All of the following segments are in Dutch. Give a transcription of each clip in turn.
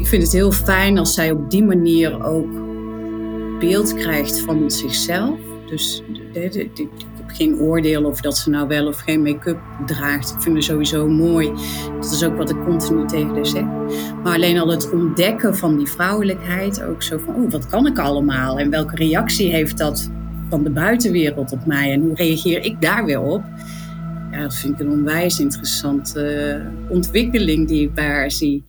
ik vind het heel fijn als zij op die manier ook beeld krijgt van zichzelf. Dus ik heb geen oordeel of dat ze nou wel of geen make-up draagt. Ik vind het sowieso mooi. Dat is ook wat ik continu tegen haar zeg. Maar alleen al het ontdekken van die vrouwelijkheid. Ook zo van, oh, wat kan ik allemaal? En welke reactie heeft dat van de buitenwereld op mij? En hoe reageer ik daar weer op? Ja, dat vind ik een onwijs interessante eh, ontwikkeling die ik bij haar zie.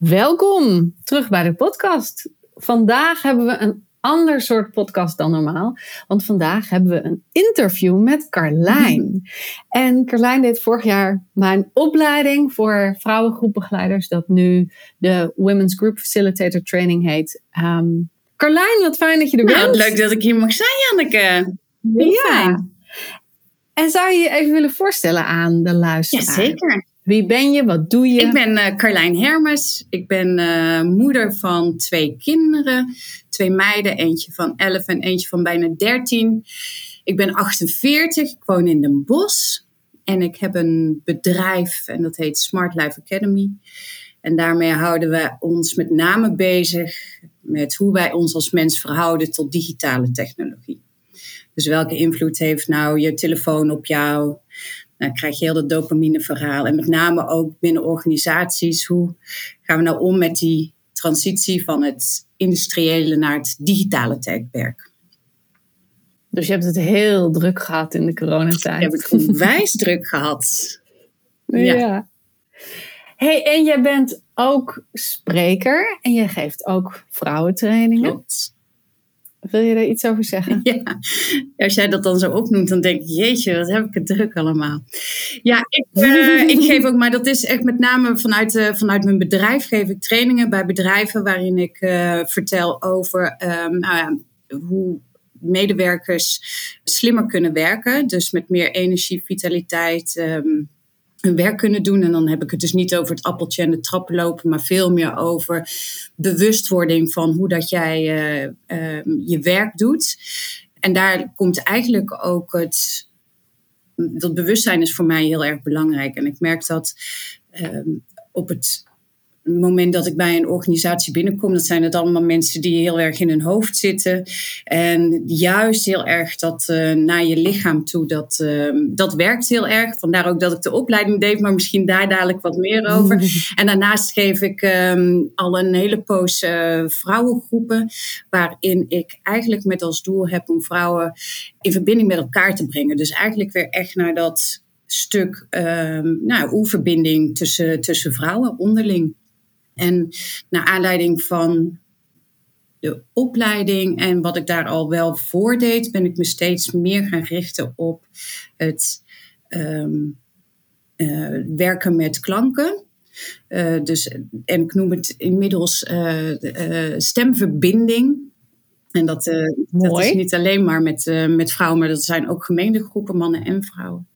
Welkom terug bij de podcast. Vandaag hebben we een ander soort podcast dan normaal. Want vandaag hebben we een interview met Carlijn. En Carlijn deed vorig jaar mijn opleiding voor vrouwengroepbegeleiders, dat nu de Women's Group Facilitator Training heet. Um, Carlijn, wat fijn dat je er nou, bent. Leuk dat ik hier mag zijn, Janneke. ja. En zou je je even willen voorstellen aan de luisteraar? Jazeker. Wie ben je? Wat doe je? Ik ben uh, Carlijn Hermes. Ik ben uh, moeder van twee kinderen. Twee meiden, eentje van 11 en eentje van bijna 13. Ik ben 48, ik woon in Den Bosch. En ik heb een bedrijf en dat heet Smart Life Academy. En daarmee houden we ons met name bezig met hoe wij ons als mens verhouden tot digitale technologie. Dus welke invloed heeft nou je telefoon op jou? Dan krijg je heel dat dopamine verhaal. En met name ook binnen organisaties. Hoe gaan we nou om met die transitie van het industriële naar het digitale tijdperk? Dus je hebt het heel druk gehad in de coronatijd. Ik heb het onwijs druk gehad. Ja. ja. Hey, en jij bent ook spreker en je geeft ook vrouwentrainingen. Klopt. Wil je daar iets over zeggen? Ja, als jij dat dan zo opnoemt, dan denk ik, jeetje, wat heb ik het druk allemaal. Ja, ik, uh, ik geef ook, maar dat is echt met name vanuit, uh, vanuit mijn bedrijf geef ik trainingen bij bedrijven waarin ik uh, vertel over um, nou ja, hoe medewerkers slimmer kunnen werken. Dus met meer energie, vitaliteit. Um, hun werk kunnen doen. En dan heb ik het dus niet over het appeltje en de trappen lopen, maar veel meer over bewustwording van hoe dat jij uh, uh, je werk doet. En daar komt eigenlijk ook het. Dat bewustzijn is voor mij heel erg belangrijk. En ik merk dat uh, op het het moment dat ik bij een organisatie binnenkom, dat zijn het allemaal mensen die heel erg in hun hoofd zitten. En juist heel erg dat uh, naar je lichaam toe, dat, uh, dat werkt heel erg. Vandaar ook dat ik de opleiding deed, maar misschien daar dadelijk wat meer over. En daarnaast geef ik um, al een hele poos uh, vrouwengroepen, waarin ik eigenlijk met als doel heb om vrouwen in verbinding met elkaar te brengen. Dus eigenlijk weer echt naar dat stuk um, nou, oerverbinding tussen, tussen vrouwen onderling. En naar aanleiding van de opleiding en wat ik daar al wel voor deed, ben ik me steeds meer gaan richten op het um, uh, werken met klanken. Uh, dus, en ik noem het inmiddels uh, stemverbinding. En dat, dat, is niet alleen maar met, met vrouwen, maar dat zijn ook gemengde groepen, mannen en vrouwen.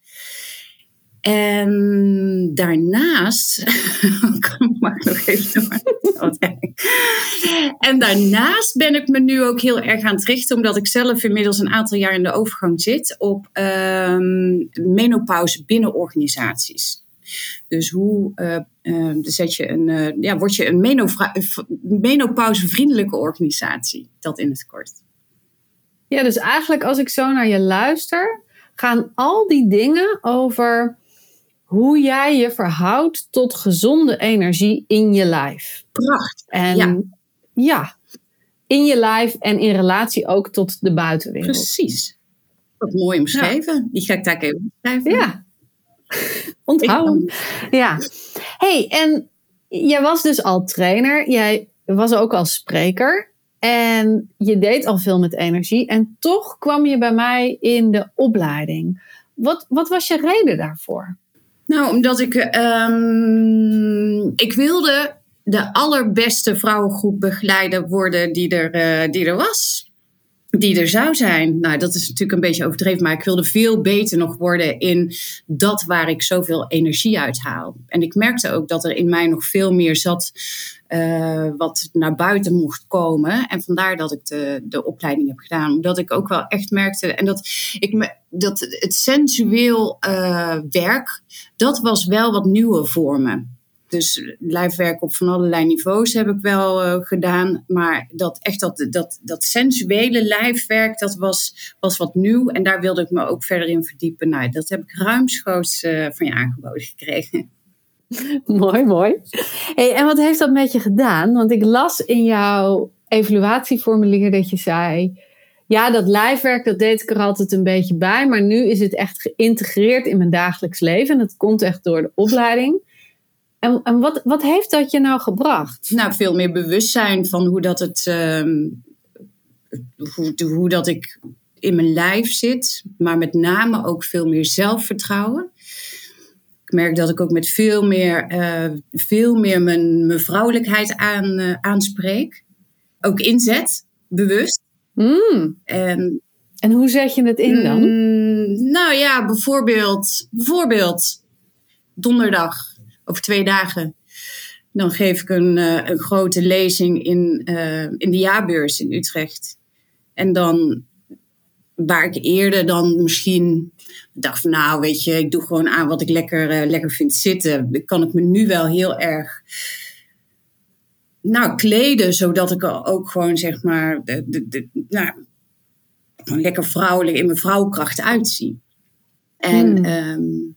En daarnaast, mag nog even en daarnaast ben ik me nu ook heel erg aan het richten, omdat ik zelf inmiddels een aantal jaar in de overgang zit, op um, menopauze binnen organisaties. Dus hoe uh, zet je een, uh, ja, word je een menopauzevriendelijke organisatie? Dat in het kort. Ja, dus eigenlijk als ik zo naar je luister, gaan al die dingen over hoe jij je verhoudt tot gezonde energie in je lijf. Prachtig. En ja. ja, in je lijf en in relatie ook tot de buitenwereld. Precies. Wat mooi omschreven. Die ga ik daar even beschrijven. Ja. Onthouden. Ja. hey, en jij was dus al trainer. Jij was ook al spreker. En je deed al veel met energie. En toch kwam je bij mij in de opleiding. Wat, wat was je reden daarvoor? Nou, omdat ik, um, ik wilde de allerbeste vrouwengroepbegeleider worden die er, eh, die er was. Die er zou zijn. Nou, dat is natuurlijk een beetje overdreven, maar ik wilde veel beter nog worden in dat waar ik zoveel energie uit haal. En ik merkte ook dat er in mij nog veel meer zat uh, wat naar buiten mocht komen. En vandaar dat ik de, de opleiding heb gedaan. Omdat ik ook wel echt merkte. En dat, ik me, dat het sensueel uh, werk, dat was wel wat nieuwe voor me. Dus lijfwerk op van allerlei niveaus heb ik wel uh, gedaan. Maar dat echt dat, dat, dat sensuele lijfwerk, dat was, was wat nieuw. En daar wilde ik me ook verder in verdiepen. Nou, dat heb ik ruimschoots uh, van je aangeboden gekregen. mooi, mooi. Hey, en wat heeft dat met je gedaan? Want ik las in jouw evaluatieformulier dat je zei... Ja, dat lijfwerk, dat deed ik er altijd een beetje bij. Maar nu is het echt geïntegreerd in mijn dagelijks leven. En dat komt echt door de opleiding. En, en wat, wat heeft dat je nou gebracht? Nou, veel meer bewustzijn van hoe dat het... Uh, hoe, hoe dat ik in mijn lijf zit. Maar met name ook veel meer zelfvertrouwen merk dat ik ook met veel meer, uh, veel meer mijn, mijn vrouwelijkheid aan, uh, aanspreek. Ook inzet, bewust. Mm. En, en hoe zet je het in dan? Mm, nou ja, bijvoorbeeld, bijvoorbeeld donderdag over twee dagen. Dan geef ik een, uh, een grote lezing in, in de jaarbeurs in Utrecht. En dan waar ik eerder dan misschien dacht van nou weet je, ik doe gewoon aan wat ik lekker, uh, lekker vind zitten. kan ik me nu wel heel erg nou, kleden, zodat ik er ook gewoon zeg maar de, de, de, nou, lekker vrouwelijk in mijn vrouwkracht uitzie. En hmm. um,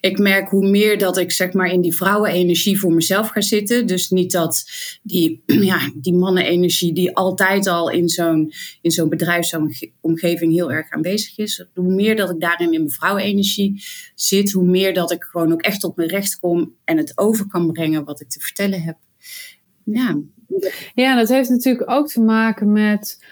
ik merk hoe meer dat ik zeg maar in die vrouwenenergie voor mezelf ga zitten. Dus niet dat die, ja, die mannenenergie die altijd al in zo'n, in zo'n bedrijfsomgeving heel erg aanwezig is. Hoe meer dat ik daarin in mijn vrouwenenergie zit, hoe meer dat ik gewoon ook echt op mijn recht kom en het over kan brengen wat ik te vertellen heb. Ja, ja dat heeft natuurlijk ook te maken met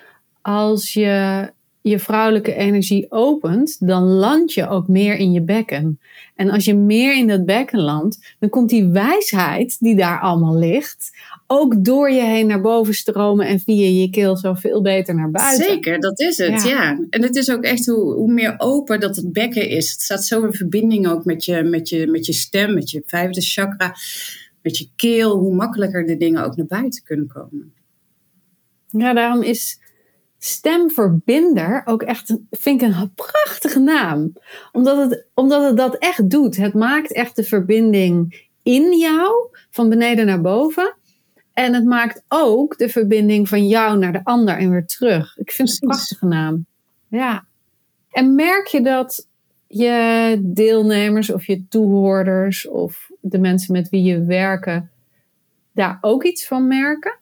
als je je vrouwelijke energie opent, dan land je ook meer in je bekken. En als je meer in dat bekken landt, dan komt die wijsheid die daar allemaal ligt, ook door je heen naar boven stromen en via je keel zo veel beter naar buiten. Zeker, dat is het, ja. En het is ook echt hoe, hoe meer open dat het bekken is. Het staat zo in verbinding ook met je, met, je, met je stem, met je vijfde chakra, met je keel, hoe makkelijker de dingen ook naar buiten kunnen komen. Ja, daarom is stemverbinder ook echt, vind ik een prachtige naam. Omdat het, omdat het dat echt doet. Het maakt echt de verbinding in jou, van beneden naar boven. En het maakt ook de verbinding van jou naar de ander en weer terug. Ik vind het een prachtige naam. Ja. En merk je dat je deelnemers of je toehoorders of de mensen met wie je werken daar ook iets van merken?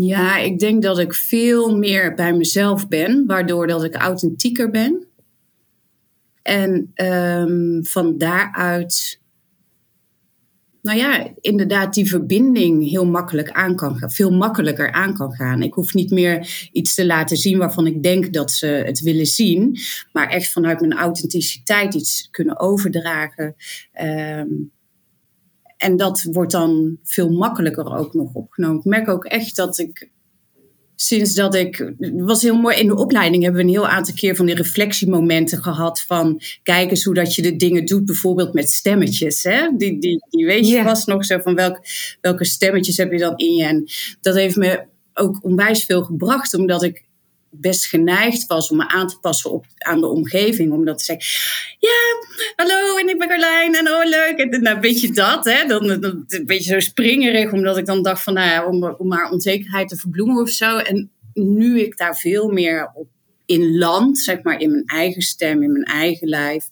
Ja, ik denk dat ik veel meer bij mezelf ben, waardoor dat ik authentieker ben. En um, van daaruit, nou ja, inderdaad die verbinding heel makkelijk aan kan gaan, veel makkelijker aan kan gaan. Ik hoef niet meer iets te laten zien waarvan ik denk dat ze het willen zien, maar echt vanuit mijn authenticiteit iets kunnen overdragen. Um, en dat wordt dan veel makkelijker ook nog opgenomen. Ik merk ook echt dat ik sinds dat ik. Het was heel mooi. In de opleiding hebben we een heel aantal keer van die reflectiemomenten gehad. Van kijk eens hoe dat je de dingen doet, bijvoorbeeld met stemmetjes. Hè? Die, die, die weet je yeah. vast nog zo van welk, welke stemmetjes heb je dan in je. En dat heeft me ook onwijs veel gebracht, omdat ik best geneigd was om me aan te passen op, aan de omgeving. Om dat te zeggen, ja, hallo en ik ben Carlijn en oh leuk. En nou, weet je dat, hè? Dan, dan, een beetje zo springerig, omdat ik dan dacht van, nou ja, om, om maar onzekerheid te verbloemen of zo. En nu ik daar veel meer op in land, zeg maar in mijn eigen stem, in mijn eigen lijf,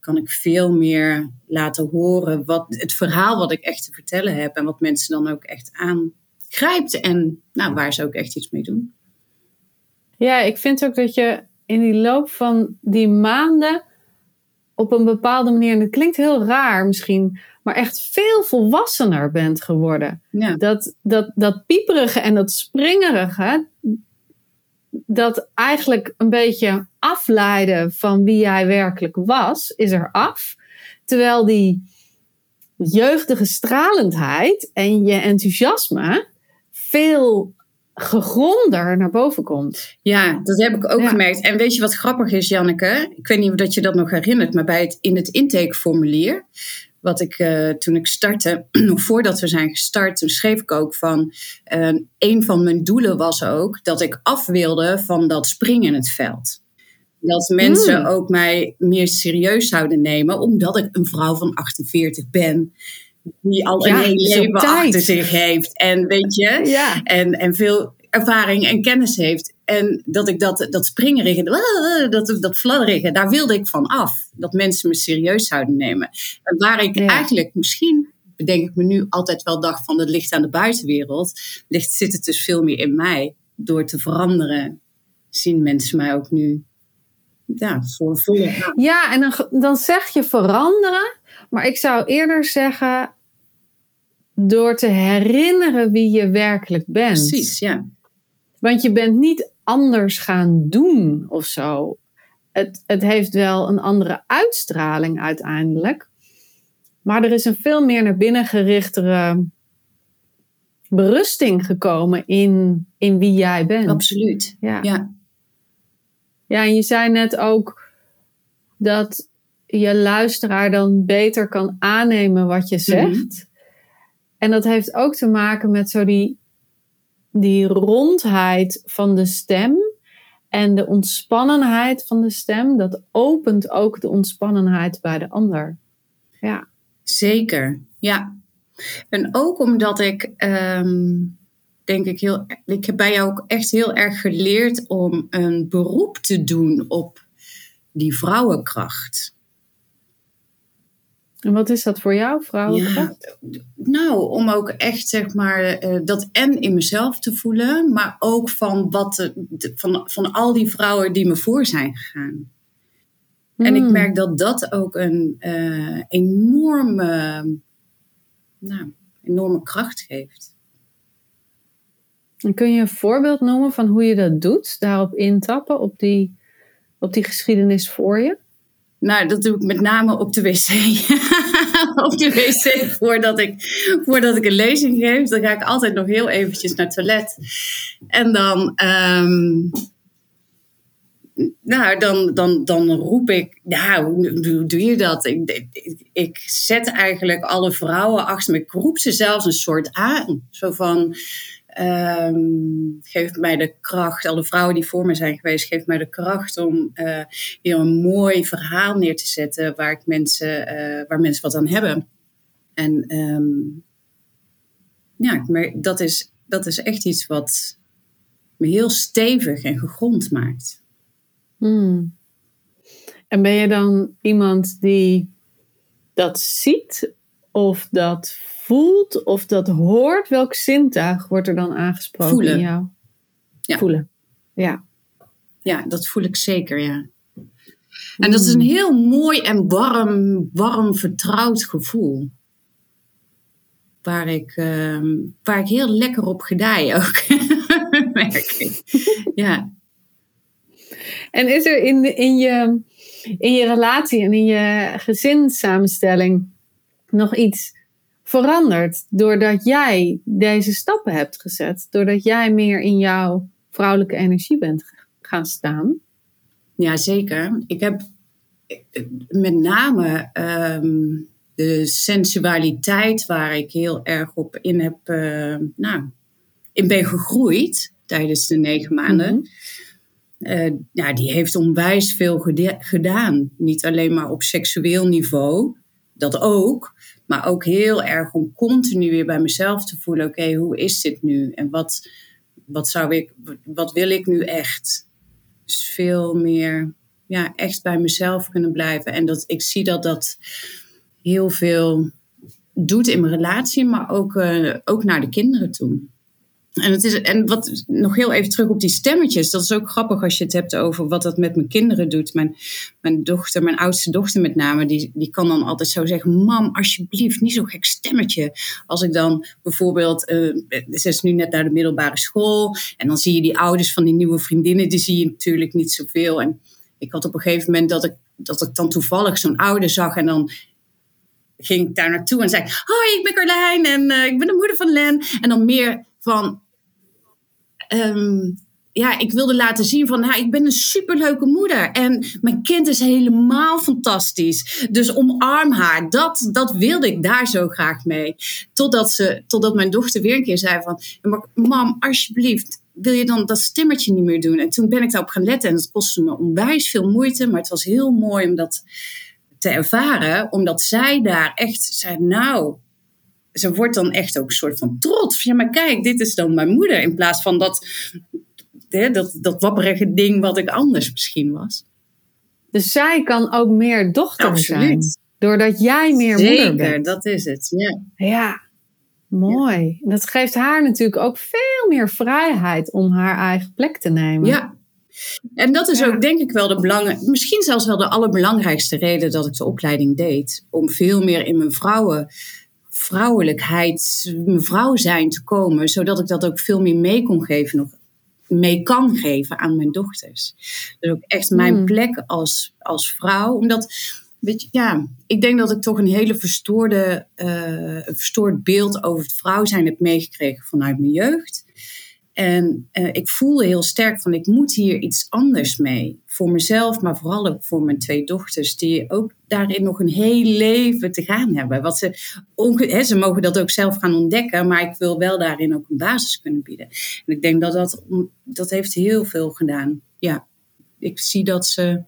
kan ik veel meer laten horen wat het verhaal wat ik echt te vertellen heb en wat mensen dan ook echt aangrijpt en nou, waar ze ook echt iets mee doen. Ja, ik vind ook dat je in die loop van die maanden op een bepaalde manier, en het klinkt heel raar misschien, maar echt veel volwassener bent geworden. Ja. Dat, dat, dat pieperige en dat springerige, dat eigenlijk een beetje afleiden van wie jij werkelijk was, is er af. Terwijl die jeugdige stralendheid en je enthousiasme veel gegronder naar boven komt. Ja, dat heb ik ook gemerkt. En weet je wat grappig is, Janneke? Ik weet niet of dat je dat nog herinnert, maar bij het, in het intakeformulier, wat ik uh, toen ik startte, nog voordat we zijn gestart, toen schreef ik ook van, uh, een van mijn doelen was ook dat ik af wilde van dat springen in het veld. Dat mensen hmm. ook mij meer serieus zouden nemen, omdat ik een vrouw van 48 ben die al een heel leven achter zich heeft. En weet je, ja. en, en veel ervaring en kennis heeft. En dat ik dat, dat springerige, dat, dat fladderige, daar wilde ik van af. Dat mensen me serieus zouden nemen. En waar ik eigenlijk misschien, bedenk ik me nu, altijd wel dacht van het ligt aan de buitenwereld. Ligt, zit het dus veel meer in mij. Door te veranderen zien mensen mij ook nu ja, voor volle. Ja, en dan, dan zeg je veranderen. Maar ik zou eerder zeggen, door te herinneren wie je werkelijk bent. Precies, ja. Want je bent niet anders gaan doen of zo. Het, het heeft wel een andere uitstraling uiteindelijk. Maar er is een veel meer naar binnen gerichtere berusting gekomen in, in wie jij bent. Absoluut. Ja. ja. Ja, en je zei net ook dat je luisteraar dan beter kan aannemen wat je zegt. Mhm. En dat heeft ook te maken met zo die, die rondheid van de stem en de ontspannenheid van de stem. Dat opent ook de ontspannenheid bij de ander. Ja. Zeker, ja. En ook omdat ik, ehm, denk ik, heel, ik heb bij jou ook echt heel erg geleerd om een beroep te doen op die vrouwenkracht. En wat is dat voor jou, vrouwenkracht? Ja, nou, om ook echt zeg maar uh, dat en in mezelf te voelen, maar ook van, wat, van, van al die vrouwen die me voor zijn gegaan. En ik hmm. merk dat dat ook een uh, enorme, nou, enorme kracht geeft. En kun je een voorbeeld noemen van hoe je dat doet? Daarop intappen, op die, op die geschiedenis voor je? Nou, dat doe ik met name op de wc. op de wc voordat ik, voordat ik een lezing geef. Dan ga ik altijd nog heel eventjes naar het toilet. En dan, um, nou, dan, dan, dan roep ik, nou, hoe doe je dat? Ik, ik, ik, zet eigenlijk alle vrouwen achter me. Ik roep ze zelfs een soort aan. Zo van, Um, geeft mij de kracht, alle vrouwen die voor me zijn geweest, geeft mij de kracht om uh, hier een mooi verhaal neer te zetten waar, ik mensen, uh, waar mensen wat aan hebben. En um, ja, dat is, dat is echt iets wat me heel stevig en gegrond maakt. Hmm. En ben je dan iemand die dat ziet of dat voelt of dat hoort, welk zintuig wordt er dan aangesproken Voelen. in jou? Ja. Voelen. Ja. Ja, dat voel ik zeker, ja. En dat is een heel mooi en warm, warm vertrouwd gevoel. Waar ik, uh, waar ik heel lekker op gedij ook. Merk ik. Ja. En is er in, in, je, in je relatie en in je gezinssamenstelling nog iets veranderd doordat jij deze stappen hebt gezet. Doordat jij meer in jouw vrouwelijke energie bent gaan staan. Ja, zeker. Ik heb met name ehm, de sensualiteit waar ik heel erg op in heb, uh, nou, in ben gegroeid tijdens de negen maanden. Mhm. Eh, ja, die heeft onwijs veel gedaan. Niet alleen maar op seksueel niveau, dat ook. Maar ook heel erg om continu weer bij mezelf te voelen: oké, hoe is dit nu? En wat, wat, zou ik, wat wil ik nu echt? Dus veel meer ja, echt bij mezelf kunnen blijven. En dat, ik zie dat dat heel veel doet in mijn relatie, maar ook, uh, ook naar de kinderen toe. En, het is, en wat nog heel even terug op die stemmetjes. Dat is ook grappig als je het hebt over wat dat met mijn kinderen doet. Mijn, mijn dochter, mijn oudste dochter met name, die, die kan dan altijd zo zeggen: Mam, alsjeblieft, niet zo'n gek stemmetje. Als ik dan bijvoorbeeld, uh, ze is nu net naar de middelbare school. En dan zie je die ouders van die nieuwe vriendinnen, die zie je natuurlijk niet zoveel. En ik had op een gegeven moment dat ik, dat ik dan toevallig zo'n ouder zag en dan ging ik daar naartoe en zei: Hoi, ik ben Carlijn en eh, ik ben de moeder van Len. En dan meer van. Ehm, ja, ik wilde laten zien van, nou, ik ben een superleuke moeder. En mijn kind is helemaal fantastisch. Dus omarm haar. Dat, dat wilde ik daar zo graag mee. Totdat, ze, totdat mijn dochter weer een keer zei van... "Maar, Mam, alsjeblieft, wil je dan dat stemmertje niet meer doen? En toen ben ik daarop gaan letten. En dat kostte me onwijs veel moeite. Maar het was heel mooi om dat te ervaren. Omdat zij daar echt zei, nou... Ze wordt dan echt ook een soort van trots. Ja, maar kijk, dit is dan mijn moeder. In plaats van dat hè, dat, dat wapperige ding wat ik anders misschien was. Dus zij kan ook meer dochter Absoluut. zijn. Doordat jij meer moeder Zeker, bent. dat is het. Ja. Ja, mooi. Dat geeft haar natuurlijk ook veel meer vrijheid om haar eigen plek te nemen. ja. En dat is Ja. ook denk ik wel de belangen, misschien zelfs wel de allerbelangrijkste reden dat ik de opleiding deed. Om veel meer in mijn vrouwen, vrouwelijkheid, mijn vrouw zijn te komen. Zodat ik dat ook veel meer mee kon geven, nog mee kan geven aan mijn dochters. Dus ook echt mijn Hmm. plek als, als vrouw. Omdat, weet je, ja, ik denk dat ik toch een hele verstoorde, eh, een verstoord beeld over het vrouw zijn heb meegekregen vanuit mijn jeugd. En eh, ik voelde heel sterk van ik moet hier iets anders mee. Voor mezelf, maar vooral ook voor mijn twee dochters. Die ook daarin nog een heel leven te gaan hebben. Wat ze, hè, ze mogen dat ook zelf gaan ontdekken. Maar ik wil wel daarin ook een basis kunnen bieden. En ik denk dat dat, dat heeft heel veel gedaan. Ja, ik zie dat ze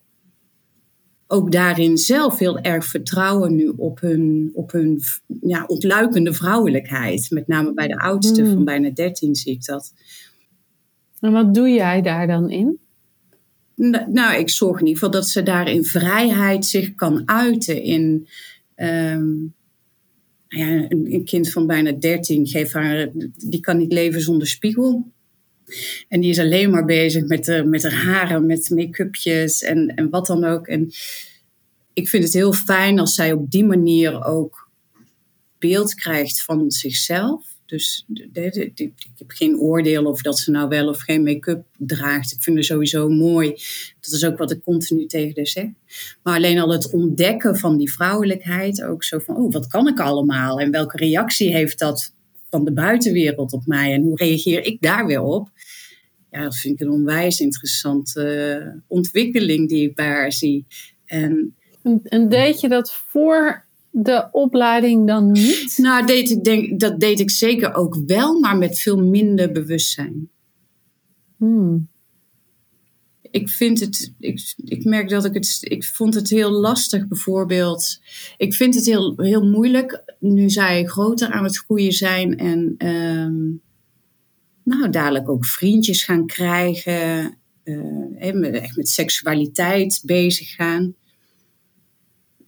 ook daarin zelf heel erg vertrouwen nu op hun, op hun ja, ontluikende vrouwelijkheid. Met name bij de oudste Hmm. van bijna 13 zie ik dat. En wat doe jij daar dan in? Nou, nou, ik zorg in ieder geval dat ze daar in vrijheid zich kan uiten. In, ehm, nou ja, een, kind van bijna 13, geef haar, die kan niet leven zonder spiegel. En die is alleen maar bezig met, de, met haar haren, met make-upjes en, en wat dan ook. En ik vind het heel fijn als zij op die manier ook beeld krijgt van zichzelf. Dus de- ik heb geen oordeel of dat ze nou wel of geen make-up draagt. Ik vind het sowieso mooi. Dat is ook wat ik continu tegen haar zeg. Maar alleen al het ontdekken van die vrouwelijkheid. Ook zo van, oh, wat kan ik allemaal? En welke reactie heeft dat van de buitenwereld op mij? En hoe reageer ik daar weer op? Ja, dat vind ik een onwijs interessante eh, ontwikkeling die ik bij haar zie. En En, en deed je dat voor de opleiding dan niet? nou, deed ik denk, dat deed ik zeker ook wel, maar met veel minder bewustzijn. Hmm. Ik vind het, ik, ik merk dat ik het, ik vond het heel lastig bijvoorbeeld. Ik vind het heel, heel moeilijk nu zij groter aan het groeien zijn en ehm, nou dadelijk ook vriendjes gaan krijgen, eh, echt met seksualiteit bezig gaan.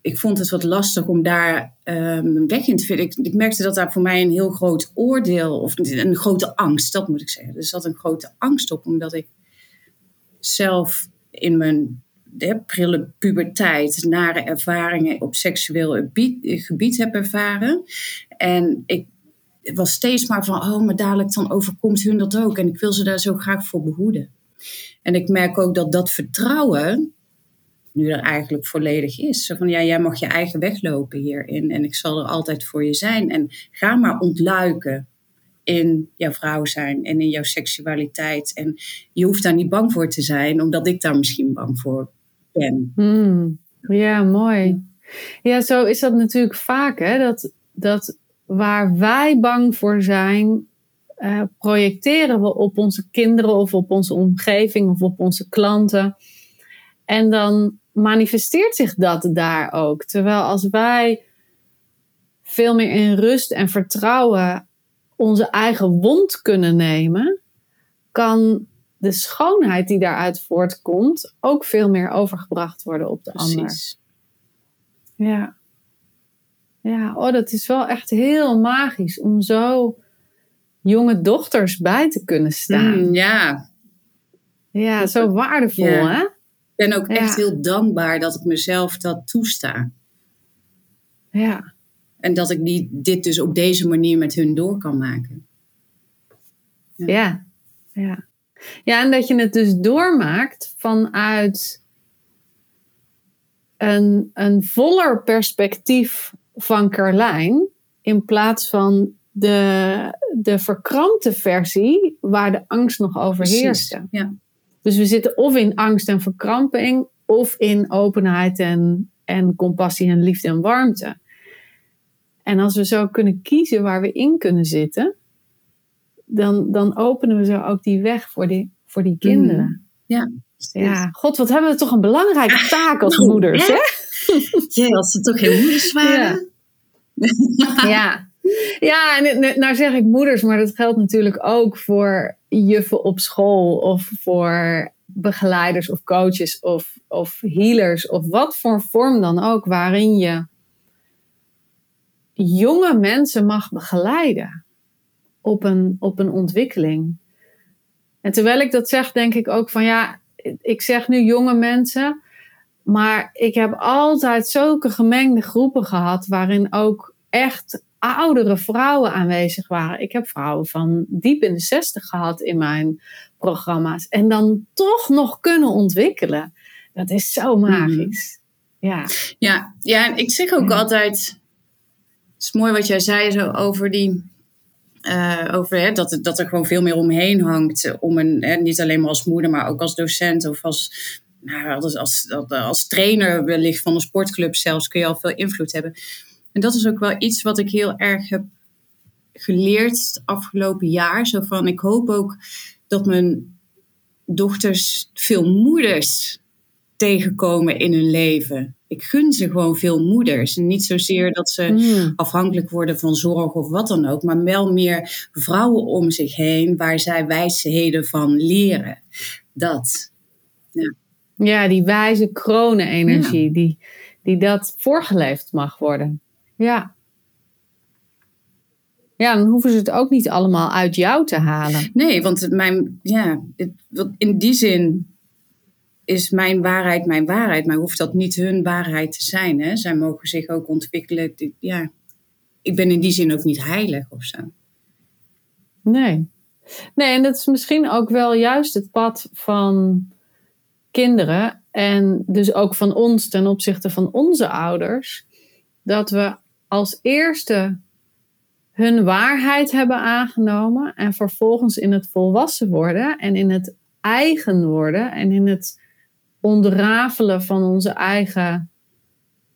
Ik vond het wat lastig om daar een weg in te vinden. Ik, ik merkte dat daar voor mij een heel groot oordeel, of een grote angst, dat moet ik zeggen. Er zat een grote angst op, omdat ik zelf in mijn hè, prille puberteit nare ervaringen op seksueel gebied, gebied heb ervaren. En ik was steeds maar van, oh, maar dadelijk dan overkomt hun dat ook. En ik wil ze daar zo graag voor behoeden. En ik merk ook dat dat vertrouwen nu er eigenlijk volledig is. Zo van, ja, jij mag je eigen weg lopen hierin. En ik zal er altijd voor je zijn. En ga maar ontluiken in jouw vrouw zijn en in jouw seksualiteit. En je hoeft daar niet bang voor te zijn, omdat ik daar misschien bang voor ben. Hmm. Ja, mooi. Ja, zo is dat natuurlijk vaak, hè? Dat, dat waar wij bang voor zijn, eh, projecteren we op onze kinderen of op onze omgeving of op onze klanten. En dan manifesteert zich dat daar ook. Terwijl als wij veel meer in rust en vertrouwen onze eigen wond kunnen nemen, kan de schoonheid die daaruit voortkomt ook veel meer overgebracht worden op de ander. Ja. Ja, oh, dat is wel echt heel magisch om zo jonge dochters bij te kunnen staan. Mm, ja, Ja, zo waardevol, Ja. hè? ik ben ook echt Ja. heel dankbaar dat ik mezelf dat toesta. Ja. En dat ik die, dit dus op deze manier met hun door kan maken. Ja. Ja. Ja, en dat je het dus doormaakt vanuit een, een voller perspectief van Carlijn in plaats van de, de verkrampte versie waar de angst nog overheerste. Ja. Dus we zitten of in angst en verkramping of in openheid en, en compassie en liefde en warmte. En als we zo kunnen kiezen waar we in kunnen zitten, dan, dan openen we zo ook die weg voor die, voor die kinderen. Mm. Ja. Ja, god, wat hebben we toch een belangrijke taak als Nou, moeders, hè? Jee, als ze toch geen moeders waren. Ja. Ja, en het- nou zeg ik moeders, maar dat geldt natuurlijk ook voor juffen op school of voor begeleiders of coaches of, of healers of wat voor vorm dan ook, waarin je jonge mensen mag begeleiden op een, op een ontwikkeling. En terwijl ik dat zeg, denk ik ook van ja, ik zeg nu jonge mensen, maar ik heb altijd zulke gemengde groepen gehad waarin ook echt oudere vrouwen aanwezig waren. Ik heb vrouwen van diep in de zestig gehad in mijn programma's. En dan toch nog kunnen ontwikkelen. Dat is zo magisch. Ja. Ja, ja, en ik zeg ook Ja. altijd. Het is mooi wat jij zei zo over die. eh, over hè, dat, dat er gewoon veel meer omheen hangt. eh, Om een, hè, niet alleen maar als moeder, maar ook als docent of als, nou, als, als, als, als trainer wellicht van een sportclub zelfs kun je al veel invloed hebben. En dat is ook wel iets wat ik heel erg heb geleerd het afgelopen jaar. Zo van, ik hoop ook dat mijn dochters veel moeders tegenkomen in hun leven. Ik gun ze gewoon veel moeders. En niet zozeer dat ze Mm. afhankelijk worden van zorg of wat dan ook, maar wel meer vrouwen om zich heen waar zij wijsheden van leren. Dat. Ja, die wijze kronenenergie, die, die dat voorgeleefd mag worden. Ja. Ja, dan hoeven ze het ook niet allemaal uit jou te halen. Nee, want mijn, ja, het, in die zin is mijn waarheid mijn waarheid, maar hoeft dat niet hun waarheid te zijn. Hè? Zij mogen zich ook ontwikkelen. Ja, ik ben in die zin ook niet heilig of zo. Nee. Nee, en dat is misschien ook wel juist het pad van kinderen. En dus ook van ons ten opzichte van onze ouders. Dat we als eerste hun waarheid hebben aangenomen. En vervolgens in het volwassen worden. En in het eigen worden. En in het ontrafelen van onze eigen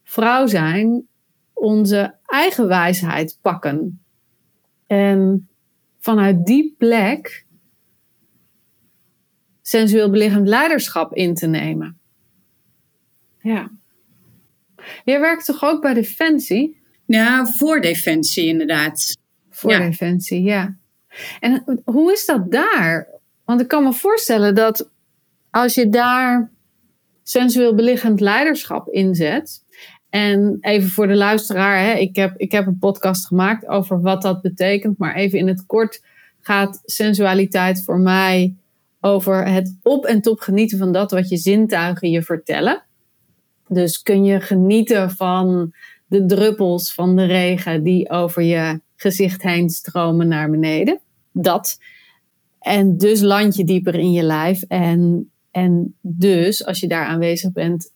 vrouw zijn. Onze eigen wijsheid pakken. En vanuit die plek sensueel belichaamd leiderschap in te nemen. Ja. Jij werkt toch ook bij Defensie? Ja, voor defensie inderdaad. Voor Ja. Defensie, ja. En hoe is dat daar? Want ik kan me voorstellen dat als je daar sensueel belichaamd leiderschap inzet. En even voor de luisteraar, hè, ik, heb, ik heb een podcast gemaakt over wat dat betekent. Maar even in het kort gaat sensualiteit voor mij over het op en top genieten van dat wat je zintuigen je vertellen. Dus kun je genieten van de druppels van de regen die over je gezicht heen stromen naar beneden. Dat. En dus land je dieper in je lijf. En, en dus, als je daar aanwezig bent,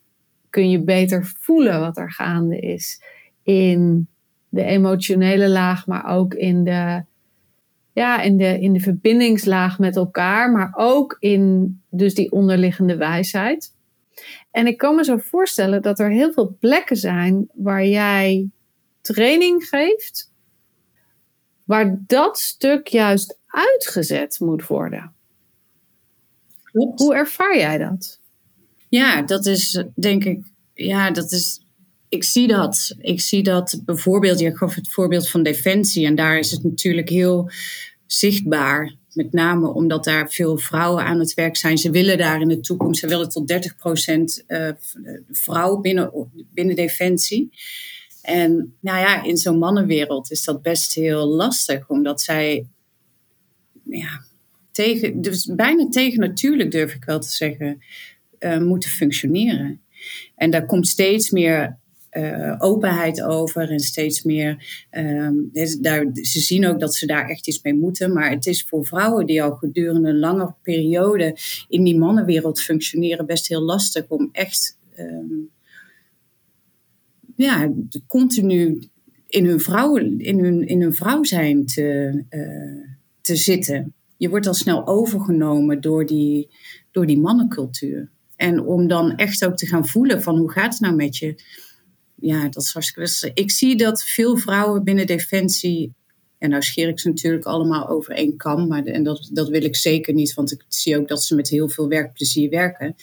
kun je beter voelen wat er gaande is. In de emotionele laag, maar ook in de, ja, in de, in de verbindingslaag met elkaar. Maar ook in dus die onderliggende wijsheid. En ik kan me zo voorstellen dat er heel veel plekken zijn waar jij training geeft, waar dat stuk juist uitgezet moet worden. Klopt. Hoe ervaar jij dat? Ja, dat is denk ik, ja, dat is, ik zie dat. Ik zie dat bijvoorbeeld, je gaf het voorbeeld van Defensie en daar is het natuurlijk heel zichtbaar. Met name omdat daar veel vrouwen aan het werk zijn. Ze willen daar in de toekomst, ze willen tot 30% eh vrouw binnen, binnen Defensie. En nou ja, in zo'n mannenwereld is dat best heel lastig, omdat zij ja, tegen, dus bijna tegen natuurlijk durf ik wel te zeggen, uh, moeten functioneren. En daar komt steeds meer uh, openheid over en steeds meer. Um, daar, ze zien ook dat ze daar echt iets mee moeten. Maar het is voor vrouwen die al gedurende een lange periode in die mannenwereld functioneren best heel lastig om echt. Um, ja, continu in hun, vrouw, in hun, in hun vrouw zijn te, uh, te zitten. Je wordt al snel overgenomen door die, door die mannencultuur. En om dan echt ook te gaan voelen van hoe gaat het nou met je? Ja, dat is hartstikke... Ik zie dat veel vrouwen binnen Defensie... En nou scheer ik ze natuurlijk allemaal over één kam. Maar en dat, dat wil ik zeker niet, want ik zie ook dat ze met heel veel werkplezier werken.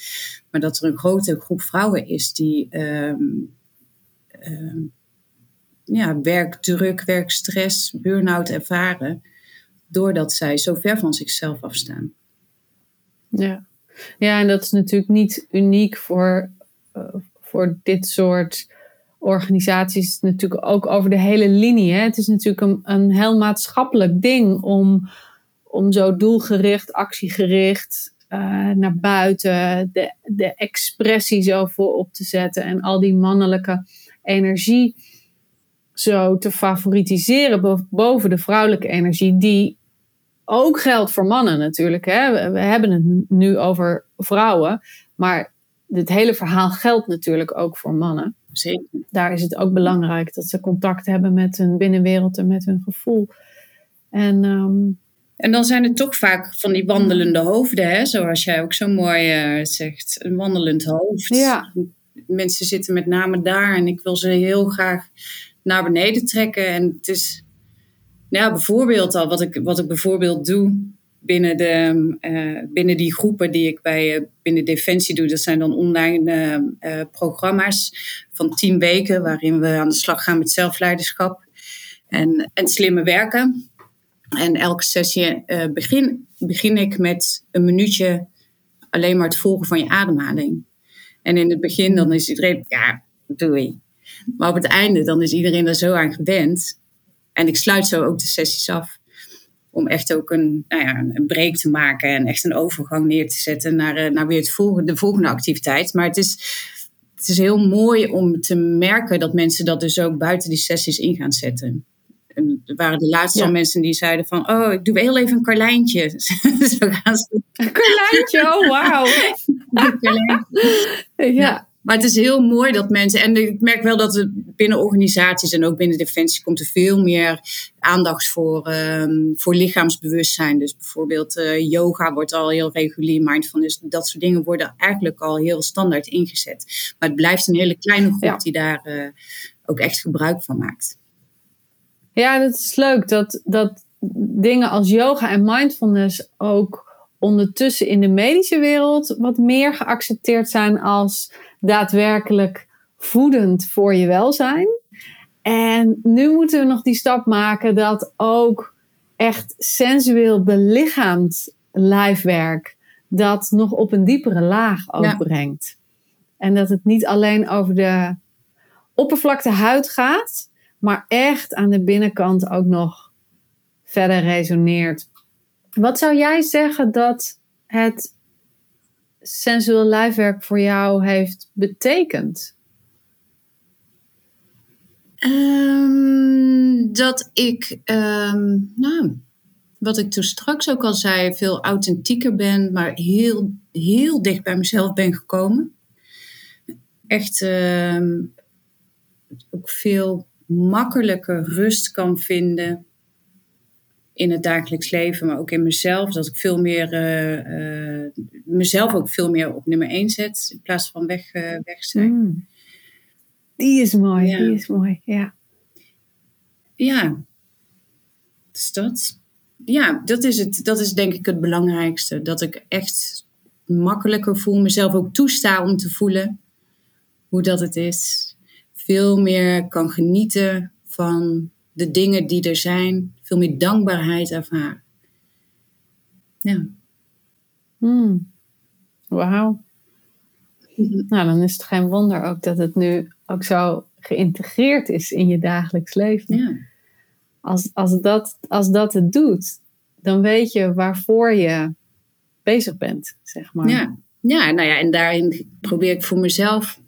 Maar dat er een grote groep vrouwen is die um, um, ja, werkdruk, werkstress, burn-out ervaren. Doordat zij zo ver van zichzelf afstaan. Ja. Ja, en dat is natuurlijk niet uniek voor, uh, voor dit soort organisaties. Natuurlijk ook over de hele linie. Hè. Het is natuurlijk een, een heel maatschappelijk ding om, om zo doelgericht, actiegericht uh, naar buiten de, de expressie zo voor op te zetten en al die mannelijke energie zo te favoritiseren boven de vrouwelijke energie, die ook geldt voor mannen natuurlijk. Hè? We hebben het nu over vrouwen, maar dit hele verhaal geldt natuurlijk ook voor mannen. Zeker. Daar is het ook belangrijk dat ze contact hebben met hun binnenwereld en met hun gevoel. En, um, en dan zijn het toch vaak van die wandelende hoofden, hè? zoals jij ook zo mooi uh, zegt. Een wandelend hoofd. Ja. Mensen zitten met name daar en ik wil ze heel graag naar beneden trekken. En het is ja, bijvoorbeeld al, wat ik, wat ik bijvoorbeeld doe binnen, de, uh, binnen die groepen die ik bij uh, binnen Defensie doe. Dat zijn dan online uh, programma's van tien weken waarin we aan de slag gaan met zelfleiderschap en, en slimme werken. En elke sessie begin, begin ik met een minuutje alleen maar het volgen van je ademhaling. En in het begin dan is iedereen, ja, doei. Maar op het einde dan is iedereen er zo aan gewend en ik sluit zo ook de sessies af. Om echt ook een, nou ja, een break te maken en echt een overgang neer te zetten naar, eh, naar weer het volgende, de volgende activiteit. Maar het is, het is heel mooi om te merken dat mensen dat dus ook buiten die sessies in gaan zetten. En er waren de laatste ja. al mensen die zeiden van... oh, ik doe heel even een karlijntje. Zo gaan ze. Een karlijntje, oh wauw. ja. Maar het is heel mooi dat mensen, en ik merk wel dat er binnen organisaties en ook binnen Defensie komt er veel meer aandacht voor, um, voor lichaamsbewustzijn. Dus bijvoorbeeld uh, yoga wordt al heel regulier, mindfulness, dat soort dingen worden eigenlijk al heel standaard ingezet. Maar het blijft een hele kleine groep ja. die daar uh, ook echt gebruik van maakt. Ja, dat is leuk dat, dat dingen als yoga en mindfulness ook ondertussen in de medische wereld wat meer geaccepteerd zijn als daadwerkelijk voedend voor je welzijn. En nu moeten we nog die stap maken dat ook echt sensueel belichaamd lijfwerk dat nog op een diepere laag ook ja. brengt. En dat het niet alleen over de oppervlakte huid gaat, maar echt aan de binnenkant ook nog verder resoneert. Wat zou jij zeggen dat het sensueel lijfwerk voor jou heeft betekend? Um, dat ik, um, nou, wat ik toen straks ook al zei, veel authentieker ben, maar heel, heel dicht bij mezelf ben gekomen. Echt um, ook veel makkelijker rust kan vinden in het dagelijks leven, maar ook in mezelf. Dat ik veel meer, uh, uh, mezelf ook veel meer op nummer één zet in plaats van weg, uh, weg zijn. Mm. Die is mooi, ja. die is mooi, ja. Ja, dus dat. Ja, dat is, het, dat is denk ik het belangrijkste. Dat ik echt makkelijker voel, mezelf ook toesta om te voelen hoe dat het is. Veel meer kan genieten van de dingen die er zijn, veel meer dankbaarheid ervaren. Ja. Hmm. Wauw. Nou, dan is het geen wonder ook dat het nu ook zo geïntegreerd is in je dagelijks leven. Ja. Als, als, dat, als dat het doet, dan weet je waarvoor je bezig bent, zeg maar. Ja, ja nou ja, en daarin probeer ik voor mezelf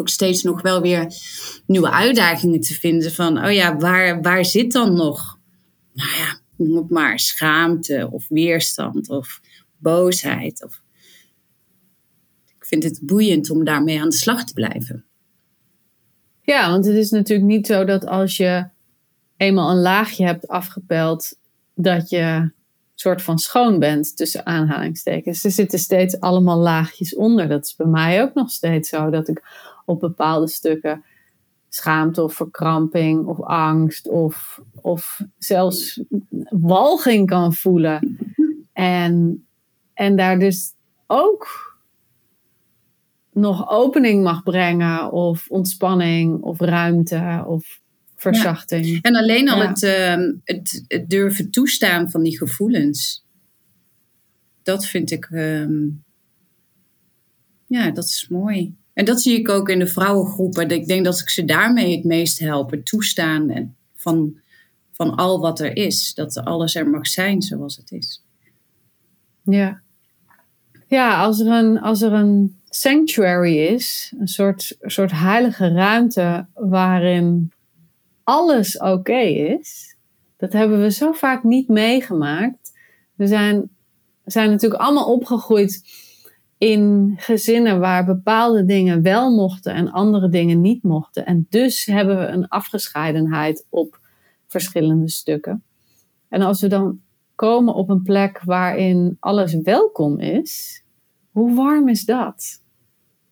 ook steeds nog wel weer nieuwe uitdagingen te vinden. Van, oh ja, waar, waar zit dan nog, nou ja, noem het maar, schaamte of weerstand of boosheid. Of... Ik vind het boeiend om daarmee aan de slag te blijven. Ja, want het is natuurlijk niet zo dat als je eenmaal een laagje hebt afgepeld, dat je soort van schoon bent tussen aanhalingstekens. Er zitten steeds allemaal laagjes onder. Dat is bij mij ook nog steeds zo dat ik op bepaalde stukken schaamte of verkramping of angst of, of zelfs walging kan voelen. En, en daar dus ook nog opening mag brengen of ontspanning of ruimte of verzachting. En alleen al het, ehm, het, het, durven toestaan van die gevoelens. Dat vind ik, ehm, ja, dat is mooi. En dat zie ik ook in de vrouwengroepen. Ik denk dat ik ze daarmee het meest help. Toestaan van, van al wat er is. Dat alles er mag zijn zoals het is. Ja. Ja, als er een, als er een sanctuary is, een soort, soort heilige ruimte waarin alles oké is, dat hebben we zo vaak niet meegemaakt. We zijn, zijn natuurlijk allemaal opgegroeid in gezinnen waar bepaalde dingen wel mochten en andere dingen niet mochten. En dus hebben we een afgescheidenheid op verschillende stukken. En als we dan komen op een plek waarin alles welkom is, hoe warm is dat?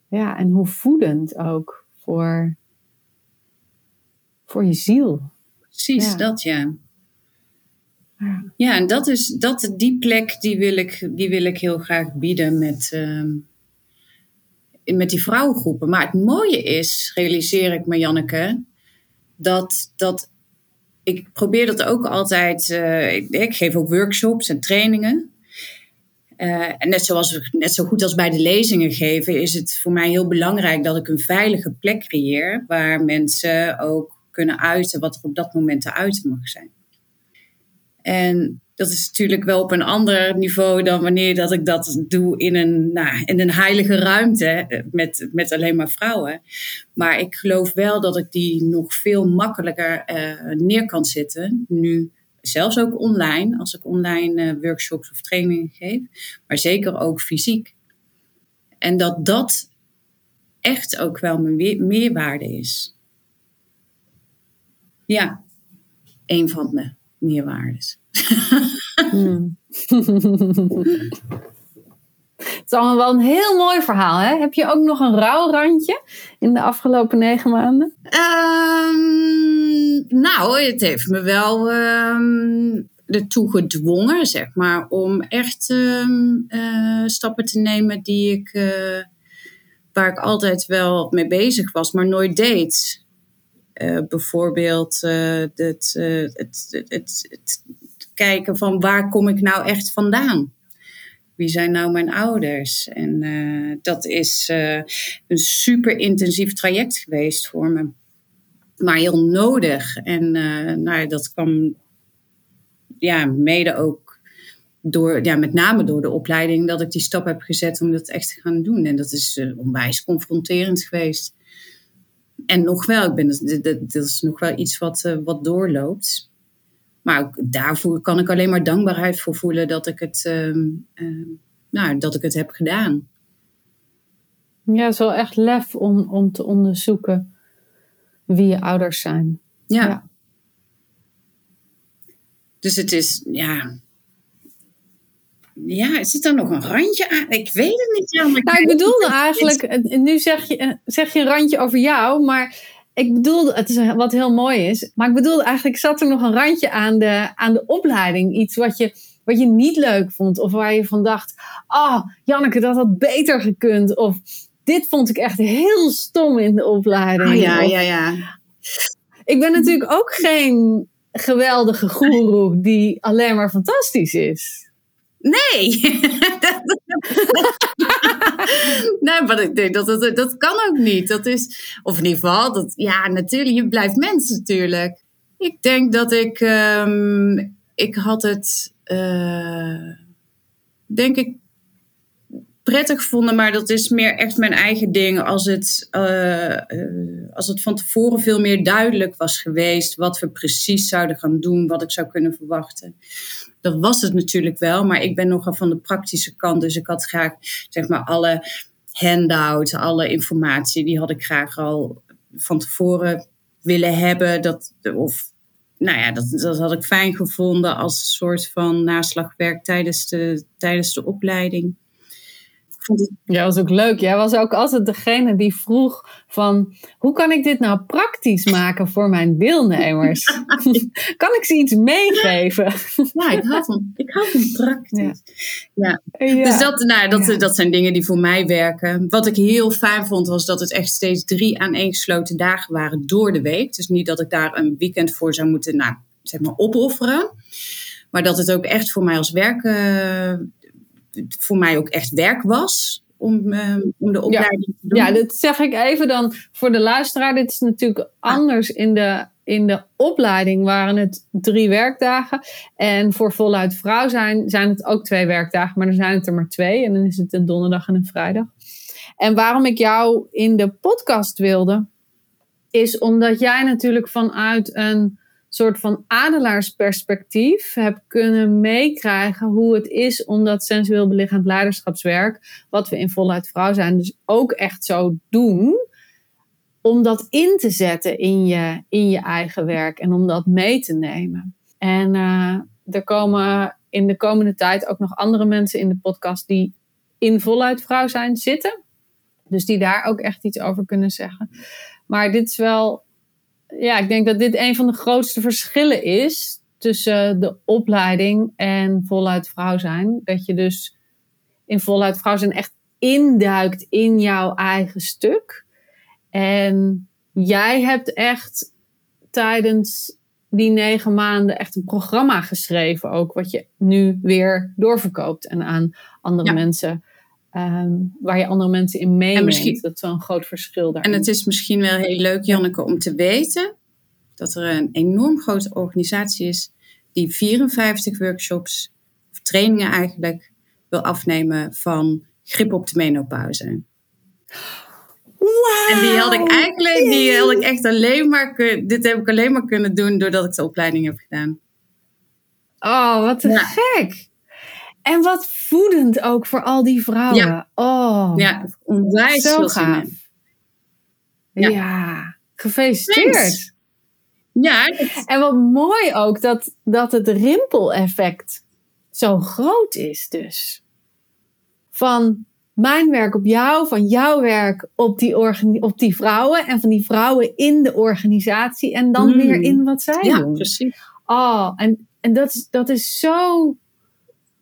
Ja, en hoe voedend ook voor, voor je ziel. Precies, dat ja. Ja. En dat is, dat, die plek die wil ik, die wil ik heel graag bieden met, uh, met die vrouwengroepen. Maar het mooie is, realiseer ik me, Janneke, dat, dat ik probeer dat ook altijd. Uh, ik, geef ook workshops en trainingen. Uh, en net, zoals, net zo goed als bij de lezingen geven, is het voor mij heel belangrijk dat ik een veilige plek creëer waar mensen ook kunnen uiten wat er op dat moment te uiten mag zijn. En dat is natuurlijk wel op een ander niveau dan wanneer dat ik dat doe in een, nou, in een heilige ruimte eh, met, met alleen maar vrouwen. Maar ik geloof wel dat ik die nog veel makkelijker uh, neer kan zetten nu zelfs ook online, als ik online uh, workshops of trainingen geef, maar zeker ook fysiek. En dat dat echt ook wel mijn meerwaarde is. Ja, een van mijn meerwaardes. Hmm. Het is allemaal wel een heel mooi verhaal. Hè? Heb je ook nog een rouwrandje in de afgelopen negen maanden? Um, nou, het heeft me wel um, ertoe gedwongen, zeg maar, om echt um, uh, stappen te nemen die ik, uh, waar ik altijd wel mee bezig was, maar nooit deed. Uh, bijvoorbeeld het, het, het, het kijken van waar kom ik nou echt vandaan? wie zijn nou mijn ouders? En uh, dat is uh, een super intensief traject geweest voor me. Maar heel nodig. En uh, nou, dat kwam ja, mede ook door, ja, met name door de opleiding, dat ik die stap heb gezet om dat echt te gaan doen. En dat is onwijs confronterend geweest. En nog wel, ik ben, dat is nog wel iets wat, wat doorloopt. Maar ook daarvoor kan ik alleen maar dankbaarheid voor voelen dat ik het, uh, nou, dat ik het heb gedaan. Ja, het is wel echt lef om, om te onderzoeken wie je ouders zijn. Ja. ja. Dus het is, ja. Ja, zit er nog een randje aan? Ik weet het niet. Ja, nou, ik bedoelde eigenlijk, nu zeg je, zeg je een randje over jou, maar ik bedoelde, het is wat heel mooi is, maar ik bedoelde eigenlijk, zat er nog een randje aan de, aan de opleiding. Iets wat je, wat je niet leuk vond, of waar je van dacht: Oh, Janneke, dat had beter gekund. Of dit vond ik echt heel stom in de opleiding. Oh, ja, ja, ja. Ik ben natuurlijk ook geen geweldige goeroe die alleen maar fantastisch is. Nee. nee, maar ik denk dat het, dat kan ook niet. Dat is, of in ieder geval, dat, ja, natuurlijk, je blijft mens natuurlijk. Ik denk dat ik, um, ik had het, uh, denk ik, prettig gevonden, maar dat is meer echt mijn eigen ding. Als het, uh, uh, als het van tevoren veel meer duidelijk was geweest wat we precies zouden gaan doen, wat ik zou kunnen verwachten dat was het natuurlijk wel, maar ik ben nogal van de praktische kant. Dus ik had graag, zeg maar, alle handouts, alle informatie, die had ik graag al van tevoren willen hebben. Dat, of, nou ja, dat, dat had ik fijn gevonden als een soort van naslagwerk tijdens de, tijdens de opleiding. Ja, was ook leuk. Jij was ook altijd degene die vroeg van... hoe kan ik dit nou praktisch maken voor mijn deelnemers? kan ik ze iets meegeven? ja, ik hou van, ik hou van praktisch. Ja. ja. Dus dat, nou, dat, dat zijn dingen die voor mij werken. Wat ik heel fijn vond was dat het echt steeds drie aaneengesloten dagen waren door de week. Dus niet dat ik daar een weekend voor zou moeten nou, zeg maar opofferen. Maar dat het ook echt voor mij als werk voor mij ook echt werk was om, uh, om de opleiding ja. te doen. Ja, dat zeg ik even dan voor de luisteraar. Dit is natuurlijk anders in de, in de opleiding waren het drie werkdagen. En voor voluit vrouw zijn, zijn het ook twee werkdagen, maar dan zijn het er maar twee. En dan is het een donderdag en een vrijdag. En waarom ik jou in de podcast wilde, is omdat jij natuurlijk vanuit een soort van adelaarsperspectief heb kunnen meekrijgen hoe het is om dat sensueel belichaamd leiderschapswerk, wat we in voluit vrouw zijn, dus ook echt zo doen, om dat in te zetten in je, in je eigen werk en om dat mee te nemen. En uh, er komen in de komende tijd ook nog andere mensen in de podcast die in voluit vrouw zijn zitten. Dus die daar ook echt iets over kunnen zeggen. Maar dit is wel ja, ik denk dat dit een van de grootste verschillen is tussen de opleiding en voluit vrouw zijn. Dat je dus in voluit vrouw zijn echt induikt in jouw eigen stuk. En jij hebt echt tijdens die negen maanden echt een programma geschreven, ook wat je nu weer doorverkoopt en aan andere mensen Ehm, waar je andere mensen in meeneemt. Misschien, dat is wel een groot verschil daar. En het is misschien wel heel leuk, Janneke, om te weten dat er een enorm grote organisatie is die 54 workshops of trainingen eigenlijk wil afnemen van grip op de menopauze. Wow, en die had ik eigenlijk, die had ik echt alleen maar, dit heb ik alleen maar kunnen doen doordat ik de opleiding heb gedaan. Oh, wat te gek. En wat voedend ook voor al die vrouwen. Ja, oh, ja onwijs zo gaaf. Ja. ja. gefeliciteerd. Ja. En wat mooi ook dat, dat het rimpeleffect zo groot is dus. Van mijn werk op jou, van jouw werk op die, op die vrouwen en van die vrouwen in de organisatie en dan weer mm. in wat zij ja, doen. precies. Oh, en, en dat, is, dat is zo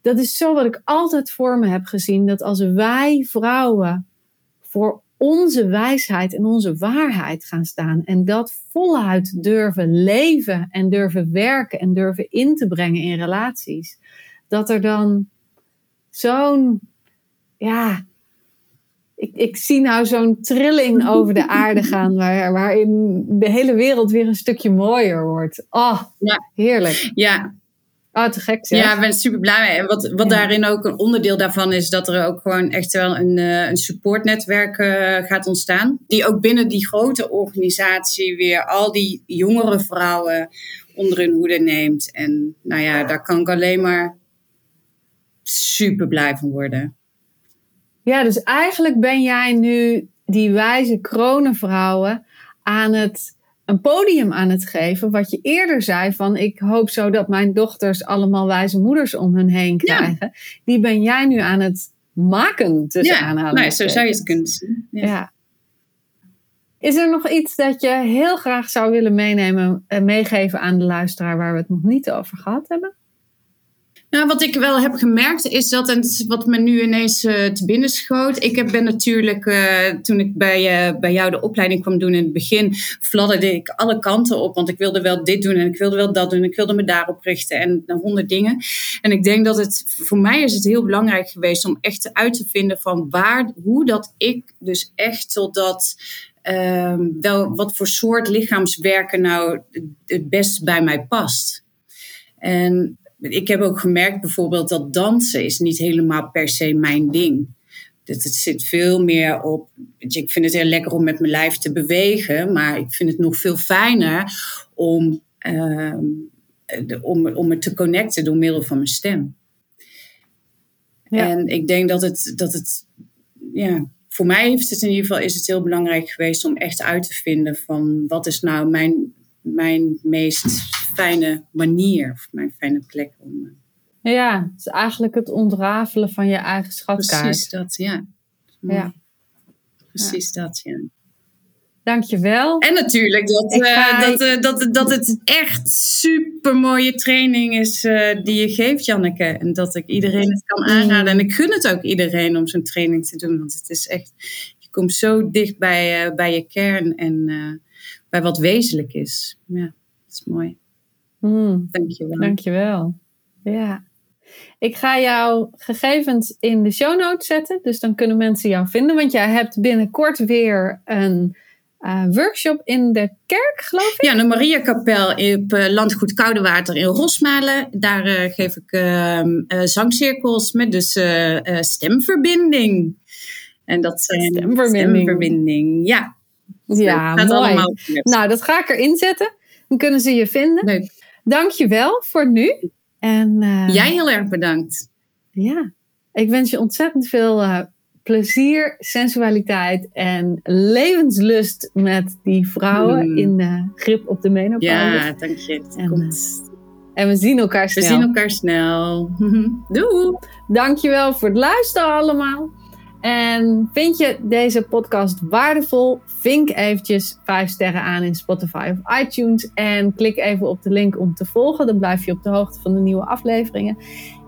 dat is zo wat ik altijd voor me heb gezien. Dat als wij vrouwen voor onze wijsheid en onze waarheid gaan staan. En dat voluit durven leven en durven werken en durven in te brengen in relaties. Dat er dan zo'n, ja, ik, ik zie nou zo'n trilling over de aarde gaan, waar, waarin de hele wereld weer een stukje mooier wordt. Oh, ja. heerlijk. Ja, Oh, te gek zeg. Ja, ik ben super blij mee. En wat, wat daarin ook een onderdeel daarvan is, dat er ook gewoon echt wel een, uh, een supportnetwerk uh, gaat ontstaan. Die ook binnen die grote organisatie weer al die jongere vrouwen onder hun hoede neemt. En nou ja, daar kan ik alleen maar super blij van worden. Ja, dus eigenlijk ben jij nu die wijze kronenvrouwen aan het een podium aan het geven. Wat je eerder zei van ik hoop zo dat mijn dochters allemaal wijze moeders om hun heen krijgen. Die ben jij nu aan het maken tussen ja, aanhalen. Nee, zo zou je het kunnen zien. Ja. Is er nog iets dat je heel graag zou willen meenemen en meegeven aan de luisteraar waar we het nog niet over gehad hebben? Nou, wat ik wel heb gemerkt is dat, en wat me nu ineens uh, te binnen schoot. Ik heb, ben natuurlijk, uh, toen ik bij, uh, bij jou de opleiding kwam doen in het begin, fladderde ik alle kanten op. Want ik wilde wel dit doen en ik wilde wel dat doen. Ik wilde me daarop richten en honderd dingen. En ik denk dat het, voor mij is het heel belangrijk geweest om echt uit te vinden van waar, hoe dat ik dus echt totdat. Uh, wel, wat voor soort lichaamswerken nou het best bij mij past. En ik heb ook gemerkt bijvoorbeeld dat dansen is niet helemaal per se mijn ding. Het, het zit veel meer op. Ik vind het heel lekker om met mijn lijf te bewegen, maar ik vind het nog veel fijner om, uh, om, om me te connecten door middel van mijn stem. Ja. En ik denk dat het, dat het ja, voor mij heeft het in ieder geval is het heel belangrijk geweest om echt uit te vinden van wat is nou mijn, mijn meest fijne manier of mijn fijne plek om. Ja, het is eigenlijk het ontrafelen van je eigen schatkaart. Precies dat, ja. Ja. Precies dat, ja. Dankjewel. En natuurlijk dat, eh, ga- dat, eh, dat, dat het echt super mooie training is eh, die je geeft, Janneke. En dat ik iedereen het kan aanraden. En ik gun het ook iedereen om zo'n training te doen. Want het is echt, je komt zo dicht bij, eh, bij je kern en eh, bij wat wezenlijk is. Ja, dat is mooi. Hmm. Dank je wel. Dankjewel. Ja. Ik ga jouw gegevens in de show notes zetten. Dus dan kunnen mensen jou vinden. Want jij hebt binnenkort weer een eh, workshop in de kerk, geloof ik. Ja, de Mariakapel op eh, Landgoed Koudewater in Rosmalen. Daar eh, geef ik ehm, eh, zangcirkels met dus stemverbinding. En dat zijn Stemverbinding. stemverbinding, Ja, Ja, mooi. Nou, dat ga ik erin zetten. Dan kunnen ze je vinden. Leuk. Dankjewel voor nu. En eh, Jij heel erg bedankt. ja, ik wens je ontzettend veel eh, plezier, sensualiteit en levenslust met die vrouwen Mm. in de grip op de menopauze. Ja, dank je. En, komt. En we zien elkaar We snel. zien elkaar snel. Doei! Dankjewel voor het luisteren allemaal. En vind je deze podcast waardevol? Vink eventjes 5 sterren aan in Spotify of iTunes. En klik even op de link om te volgen. Dan blijf je op de hoogte van de nieuwe afleveringen.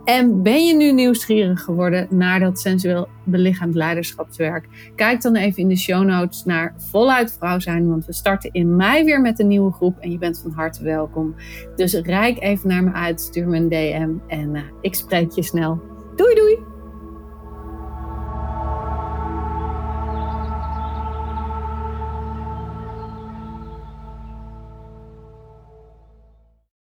En ben je nu nieuwsgierig geworden naar dat sensueel belichaamd leiderschapswerk? Kijk dan even in de show notes naar Voluit Vrouw zijn. Want we starten in mei weer met een nieuwe groep. En je bent van harte welkom. Dus rijk even naar me uit. Stuur me een DM. En eh, ik spreek je snel. Doei doei!